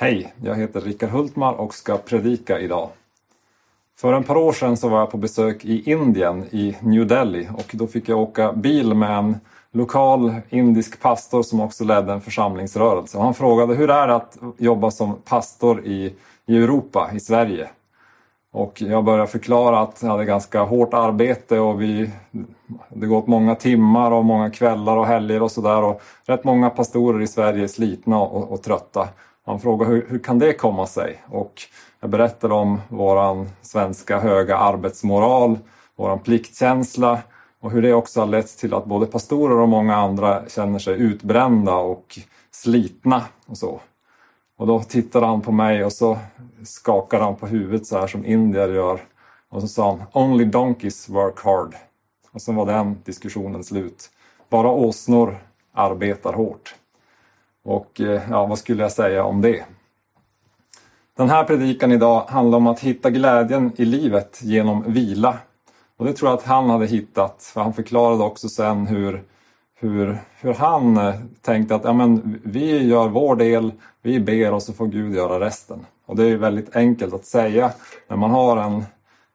Hej, jag heter Rickard Hultmar och ska predika idag. För en par år sedan så var jag på besök i Indien, i New Delhi och då fick jag åka bil med en lokal indisk pastor som också ledde en församlingsrörelse. Och han frågade hur är det att jobba som pastor i, i Europa, i Sverige? Och jag började förklara att jag hade ganska hårt arbete och vi, det gått många timmar och många kvällar och helger och sådär. Och rätt många pastorer i Sverige är slitna och, och trötta. Han frågade hur, hur kan det komma sig? Och jag berättade om våran svenska höga arbetsmoral, våran pliktkänsla och hur det också har lett till att både pastorer och många andra känner sig utbrända och slitna och så. Och då tittade han på mig och så skakade han på huvudet så här som indier gör. Och så sa han “Only donkeys work hard”. Och så var den diskussionen slut. Bara åsnor arbetar hårt. Och eh, ja, vad skulle jag säga om det? Den här predikan idag handlar om att hitta glädjen i livet genom vila. Och det tror jag att han hade hittat, för han förklarade också sen hur, hur, hur han eh, tänkte att ja, men, vi gör vår del, vi ber och så får Gud göra resten. Och det är väldigt enkelt att säga när man har en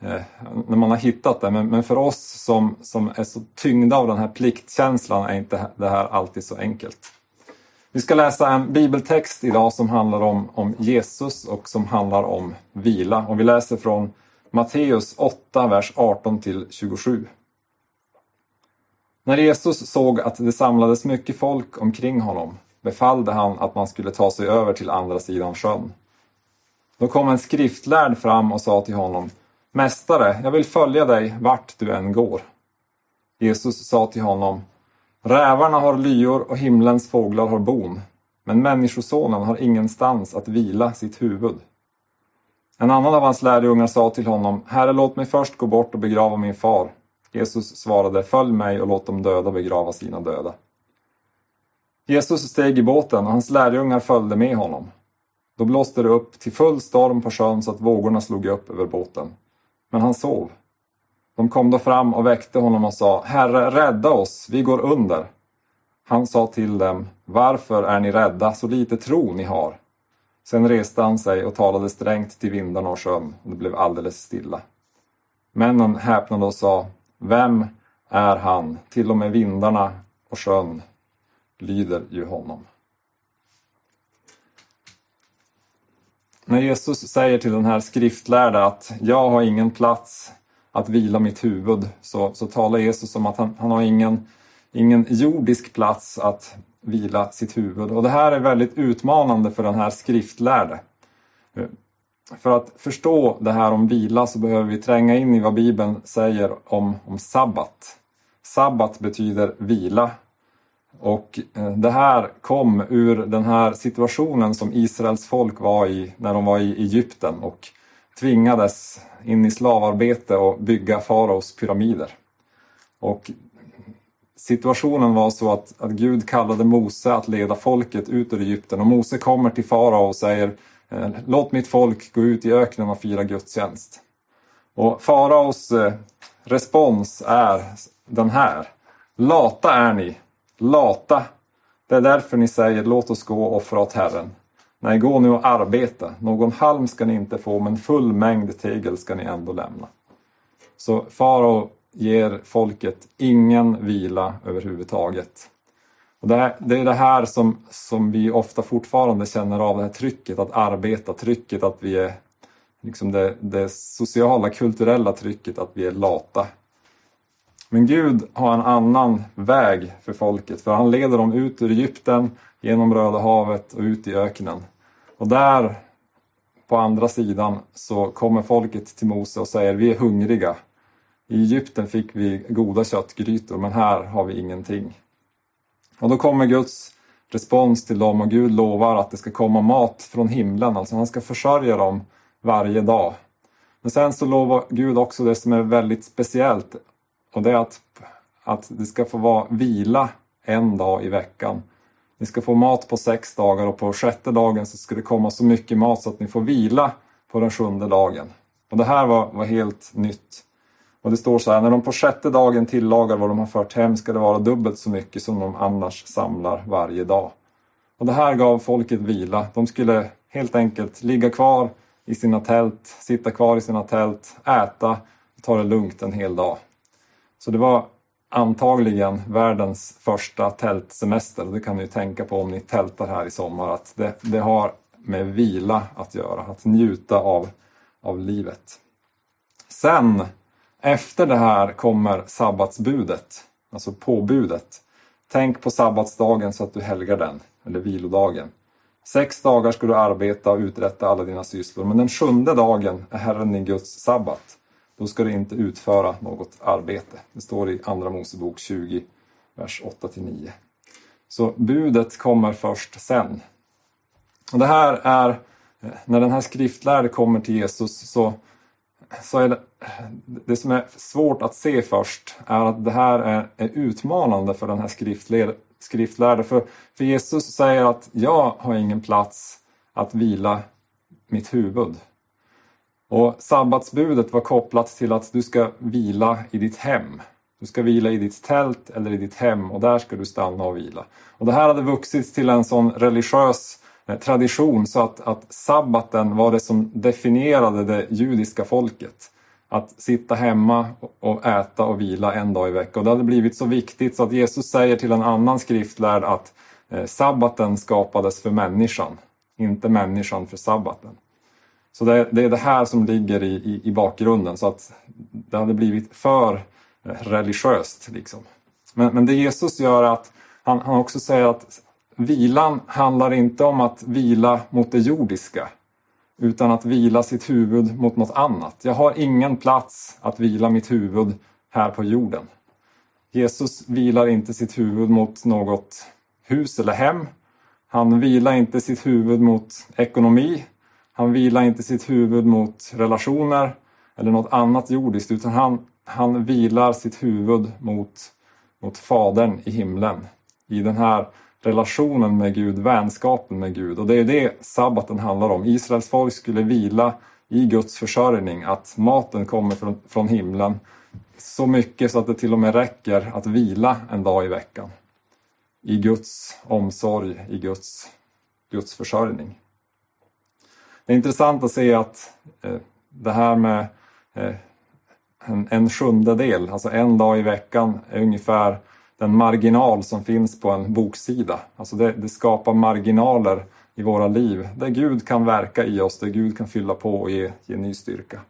eh, när man har hittat det. Men, men, för oss som, som är så tyngda av den här pliktkänslan är inte det här alltid så enkelt. Vi ska läsa en bibeltext idag som handlar om, om Jesus och som handlar om vila. Och vi läser från Matteus 8, vers 18 till 27. När Jesus såg att det samlades mycket folk omkring honom befallde han att man skulle ta sig över till andra sidan sjön. Då kom en skriftlärd fram och sa till honom Mästare, jag vill följa dig vart du än går. Jesus sa till honom Rävarna har lyor och himlens fåglar har bon, men Människosonen har ingenstans att vila sitt huvud. En annan av hans lärjungar sa till honom, Herre, låt mig först gå bort och begrava min far. Jesus svarade, följ mig och låt de döda begrava sina döda. Jesus steg i båten och hans lärjungar följde med honom. Då blåste det upp till full storm på sjön så att vågorna slog upp över båten. Men han sov. De kom då fram och väckte honom och sa, Herre, rädda oss, vi går under. Han sa till dem, varför är ni rädda, så lite tro ni har? Sen reste han sig och talade strängt till vindarna och sjön, och det blev alldeles stilla. Männen häpnade och sa, vem är han? Till och med vindarna och sjön lyder ju honom. När Jesus säger till den här skriftlärda att jag har ingen plats att vila mitt huvud så, så talar Jesus om att han, han har ingen, ingen jordisk plats att vila sitt huvud. Och det här är väldigt utmanande för den här skriftlärde. För att förstå det här om vila så behöver vi tränga in i vad Bibeln säger om, om sabbat. Sabbat betyder vila. Och eh, det här kom ur den här situationen som Israels folk var i när de var i Egypten och tvingades in i slavarbete och bygga faraos pyramider. Och situationen var så att, att Gud kallade Mose att leda folket ut ur Egypten och Mose kommer till farao och säger eh, Låt mitt folk gå ut i öknen och fira gudstjänst. Och faraos eh, respons är den här. Lata är ni, lata. Det är därför ni säger låt oss gå och offra åt Herren. Nej, gå nu och arbeta. Någon halm ska ni inte få, men full mängd tegel ska ni ändå lämna. Så farao ger folket ingen vila överhuvudtaget. Och det, är, det är det här som, som vi ofta fortfarande känner av, det här trycket att arbeta, trycket att vi är liksom det, det sociala, kulturella trycket att vi är lata. Men Gud har en annan väg för folket, för han leder dem ut ur Egypten, genom Röda havet och ut i öknen. Och där på andra sidan så kommer folket till Mose och säger vi är hungriga. I Egypten fick vi goda köttgrytor men här har vi ingenting. Och då kommer Guds respons till dem och Gud lovar att det ska komma mat från himlen, alltså han ska försörja dem varje dag. Men sen så lovar Gud också det som är väldigt speciellt och det är att, att det ska få vara vila en dag i veckan. Ni ska få mat på sex dagar och på sjätte dagen så ska det komma så mycket mat så att ni får vila på den sjunde dagen. Och det här var, var helt nytt. Och det står så här, när de på sjätte dagen tillagar vad de har fört hem ska det vara dubbelt så mycket som de annars samlar varje dag. Och det här gav folket vila. De skulle helt enkelt ligga kvar i sina tält, sitta kvar i sina tält, äta och ta det lugnt en hel dag. Så det var antagligen världens första tältsemester. Det kan ni ju tänka på om ni tältar här i sommar att det, det har med vila att göra, att njuta av, av livet. Sen, efter det här kommer sabbatsbudet, alltså påbudet. Tänk på sabbatsdagen så att du helgar den, eller vilodagen. Sex dagar ska du arbeta och uträtta alla dina sysslor, men den sjunde dagen är Herren din Guds sabbat. Då ska du inte utföra något arbete. Det står i Andra Mosebok 20, vers 8-9. Så budet kommer först sen. Och det här är, eh, när den här skriftlärde kommer till Jesus så, så är det, det som är svårt att se först är att det här är, är utmanande för den här skriftlärde. För, för Jesus säger att jag har ingen plats att vila mitt huvud. Och sabbatsbudet var kopplat till att du ska vila i ditt hem. Du ska vila i ditt tält eller i ditt hem och där ska du stanna och vila. Och det här hade vuxit till en sån religiös eh, tradition så att, att sabbaten var det som definierade det judiska folket. Att sitta hemma och äta och vila en dag i veckan. Och det hade blivit så viktigt så att Jesus säger till en annan skriftlärd att eh, sabbaten skapades för människan, inte människan för sabbaten. Så det, det, är det här som ligger i, i, i, bakgrunden så att det hade blivit för eh, religiöst. Liksom. Men, men det Jesus gör är att han, han också säger att vilan handlar inte om att vila mot det jordiska utan att vila sitt huvud mot något annat. Jag har ingen plats att vila mitt huvud här på jorden. Jesus vilar inte sitt huvud mot något hus eller hem. Han vilar inte sitt huvud mot ekonomi han vilar inte sitt huvud mot relationer eller något annat jordiskt utan han, han vilar sitt huvud mot, mot Fadern i himlen. I den här relationen med Gud, vänskapen med Gud. Och det är det sabbaten handlar om. Israels folk skulle vila i Guds försörjning, att maten kommer från, från himlen så mycket så att det till och med räcker att vila en dag i veckan. I Guds omsorg, i Guds, Guds försörjning det är intressant att se att eh, det här med eh, en, en sjundedel, alltså en dag i veckan, är ungefär den marginal som finns på en boksida. Alltså det, det, skapar marginaler i våra liv där Gud kan verka i oss, där Gud kan fylla på och ge, ge ny styrka.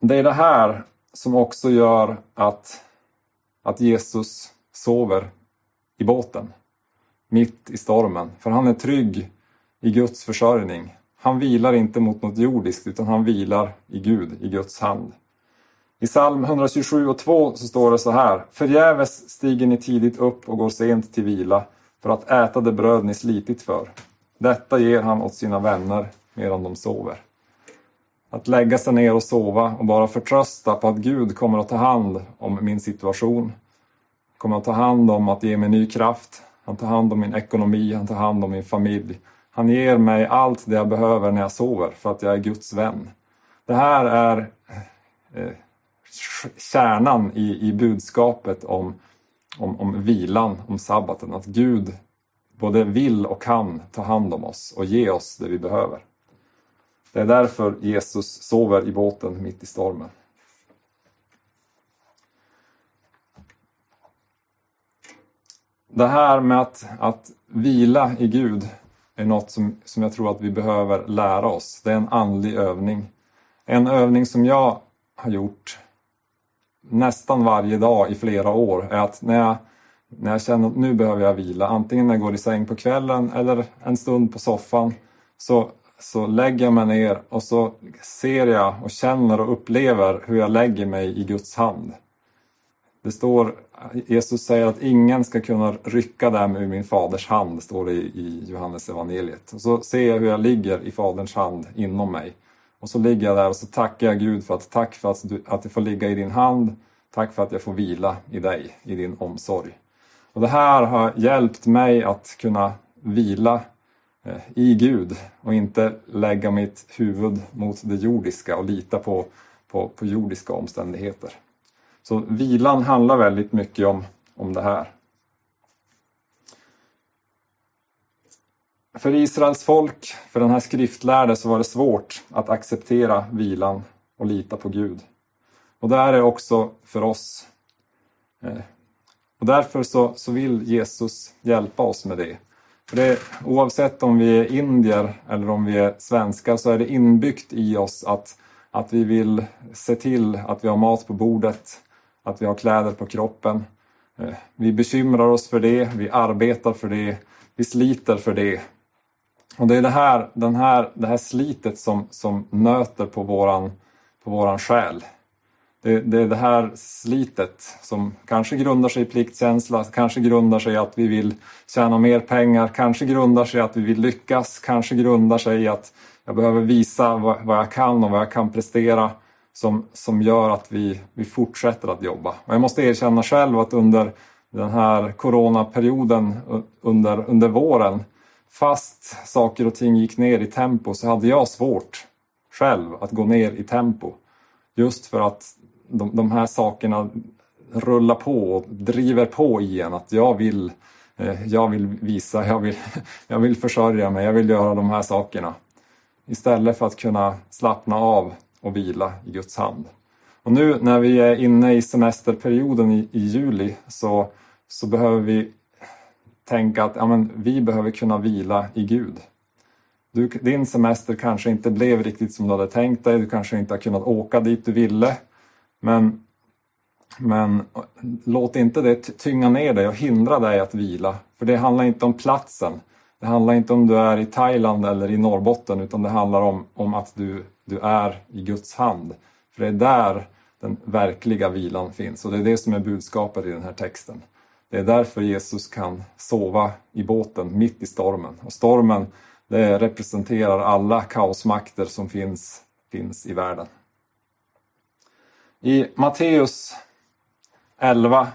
Det är det här som också gör att, att Jesus sover i båten mitt i stormen. För han är trygg i Guds försörjning. Han vilar inte mot något jordiskt utan han vilar i Gud, i Guds hand. I psalm 127 och 2 så står det så här. Förgäves stiger ni tidigt upp och går sent till vila för att äta det bröd ni slitit för. Detta ger han åt sina vänner medan de sover. Att lägga sig ner och sova och bara förtrösta på att Gud kommer att ta hand om min situation. Kommer att ta hand om att ge mig ny kraft, han tar hand om min ekonomi, han tar hand om min familj. Han ger mig allt det jag behöver när jag sover för att jag är Guds vän. Det här är eh, kärnan i, i budskapet om, om, om vilan, om sabbaten. Att Gud både vill och kan ta hand om oss och ge oss det vi behöver. Det är därför Jesus sover i båten mitt i stormen. Det här med att, att vila i Gud är något som, som jag tror att vi behöver lära oss. Det är en andlig övning. En övning som jag har gjort nästan varje dag i flera år är att när jag, när jag känner att nu behöver jag vila, antingen när jag går i säng på kvällen eller en stund på soffan, så, så lägger jag mig ner och så ser jag och känner och upplever hur jag lägger mig i Guds hand. Det står, Jesus säger att ingen ska kunna rycka dem ur min faders hand, står det i Johannes evangeliet. Och så ser jag hur jag ligger i faderns hand inom mig. Och så ligger jag där och så tackar jag Gud för att tack för att, du, att jag får ligga i din hand. Tack för att jag får vila i dig, i din omsorg. Och det här har hjälpt mig att kunna vila eh, i Gud och inte lägga mitt huvud mot det jordiska och lita på, på, på jordiska omständigheter. Så vilan handlar väldigt mycket om, om det här. för Israels folk, för den här skriftlärde, så var det svårt att acceptera vilan och lita på Gud. Och det är det också för oss. Eh, och därför så, så vill Jesus hjälpa oss med det. För det. Oavsett om vi är indier eller om vi är svenskar så är det inbyggt i oss att, att vi vill se till att vi har mat på bordet, att vi har kläder på kroppen. Eh, vi bekymrar oss för det, vi arbetar för det, vi sliter för det. Och det är det här, den här, det här slitet som, som nöter på våran, på våran själ. Det, det är det här slitet som kanske grundar sig i pliktkänsla, kanske grundar sig i att vi vill tjäna mer pengar, kanske grundar sig i att vi vill lyckas, kanske grundar sig i att jag behöver visa vad, vad jag kan och vad jag kan prestera som, som gör att vi, vi fortsätter att jobba. Och jag måste erkänna själv att under den här coronaperioden under, under våren, fast saker och ting gick ner i tempo så hade jag svårt själv att gå ner i tempo. Just för att de, de här sakerna rullar på och driver på i en att jag vill, eh, jag vill visa, jag vill, jag vill försörja mig, jag vill göra de här sakerna. Istället för att kunna slappna av och vila i Guds hand. Och nu när vi är inne i semesterperioden i, i juli så, så behöver vi tänka att ja, men, vi behöver kunna vila i Gud. Du, din semester kanske inte blev riktigt som du hade tänkt dig, du kanske inte har kunnat åka dit du ville. Men, men låt inte det tynga ner dig och hindra dig att vila. För det handlar inte om platsen. Det handlar inte om du är i Thailand eller i Norrbotten utan det handlar om, om att du, du är i Guds hand. För det är där den verkliga vilan finns och det är det som är budskapet i den här texten. Det är därför Jesus kan sova i båten mitt i stormen. Och stormen det representerar alla kaosmakter som finns, finns i världen. I Matteus 11,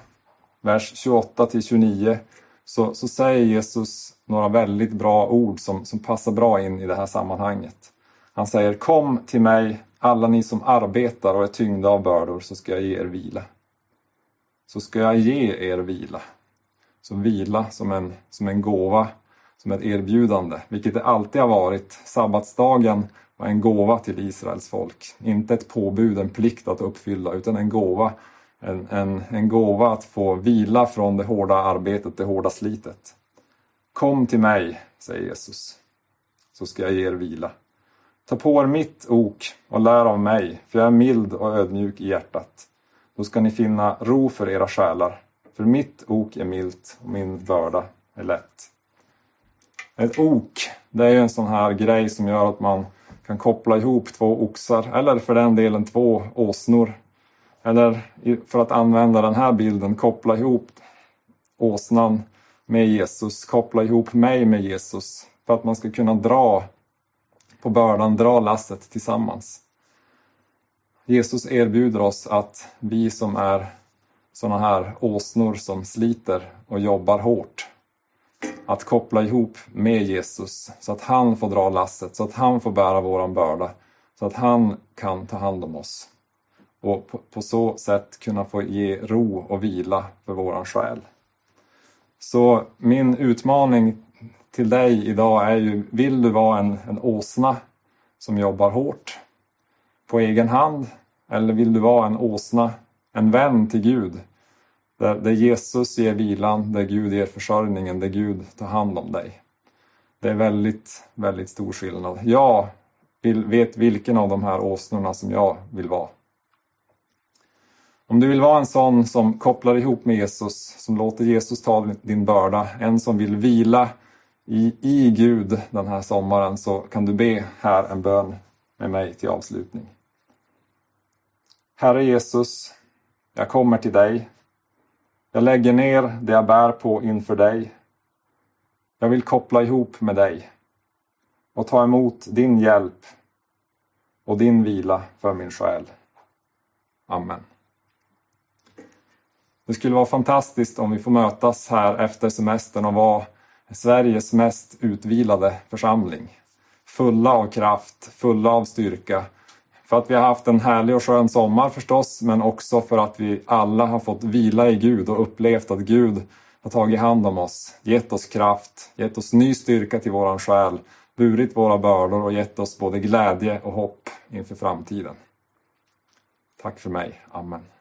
vers 28 till 29 så, så säger Jesus några väldigt bra ord som, som passar bra in i det här sammanhanget. Han säger Kom till mig alla ni som arbetar och är tyngda av bördor så ska jag ge er vila. Så ska jag ge er vila. Så vila som en, som en gåva, som ett erbjudande, vilket det alltid har varit. Sabbatsdagen var en gåva till Israels folk. Inte ett påbud, en plikt att uppfylla, utan en gåva. En, en, en gåva att få vila från det hårda arbetet, det hårda slitet. Kom till mig, säger Jesus, så ska jag ge er vila. Ta på er mitt ok och lär av mig, för jag är mild och ödmjuk i hjärtat. Då ska ni finna ro för era själar, för mitt ok är milt och min börda är lätt. Ett ok, det är ju en sån här grej som gör att man kan koppla ihop två oxar eller för den delen två åsnor. Eller för att använda den här bilden, koppla ihop åsnan med Jesus, koppla ihop mig med Jesus för att man ska kunna dra på bördan, dra lasset tillsammans. Jesus erbjuder oss att vi som är sådana här åsnor som sliter och jobbar hårt att koppla ihop med Jesus så att han får dra lasset, så att han får bära våran börda, så att han kan ta hand om oss. Och på, på så sätt kunna få ge ro och vila för våran själ. Så min utmaning till dig idag är ju, vill du vara en, en åsna som jobbar hårt på egen hand? Eller vill du vara en åsna, en vän till Gud där, där Jesus ger vilan, där Gud ger försörjningen, där Gud tar hand om dig. Det är väldigt, väldigt stor skillnad. Jag vill, vet vilken av de här åsnorna som jag vill vara. Om du vill vara en sån som kopplar ihop med Jesus, som låter Jesus ta din börda, en som vill vila i, i Gud den här sommaren, så kan du be här en bön med mig till avslutning. Herre Jesus, jag kommer till dig jag lägger ner det jag bär på inför dig. Jag vill koppla ihop med dig och ta emot din hjälp och din vila för min själ. Amen. Det skulle vara fantastiskt om vi får mötas här efter semestern och vara Sveriges mest utvilade församling. Fulla av kraft, fulla av styrka för att vi har haft en härlig och skön sommar förstås, men också för att vi alla har fått vila i Gud och upplevt att Gud har tagit hand om oss, gett oss kraft, gett oss ny styrka till våran själ, burit våra bördor och gett oss både glädje och hopp inför framtiden. Tack för mig. Amen.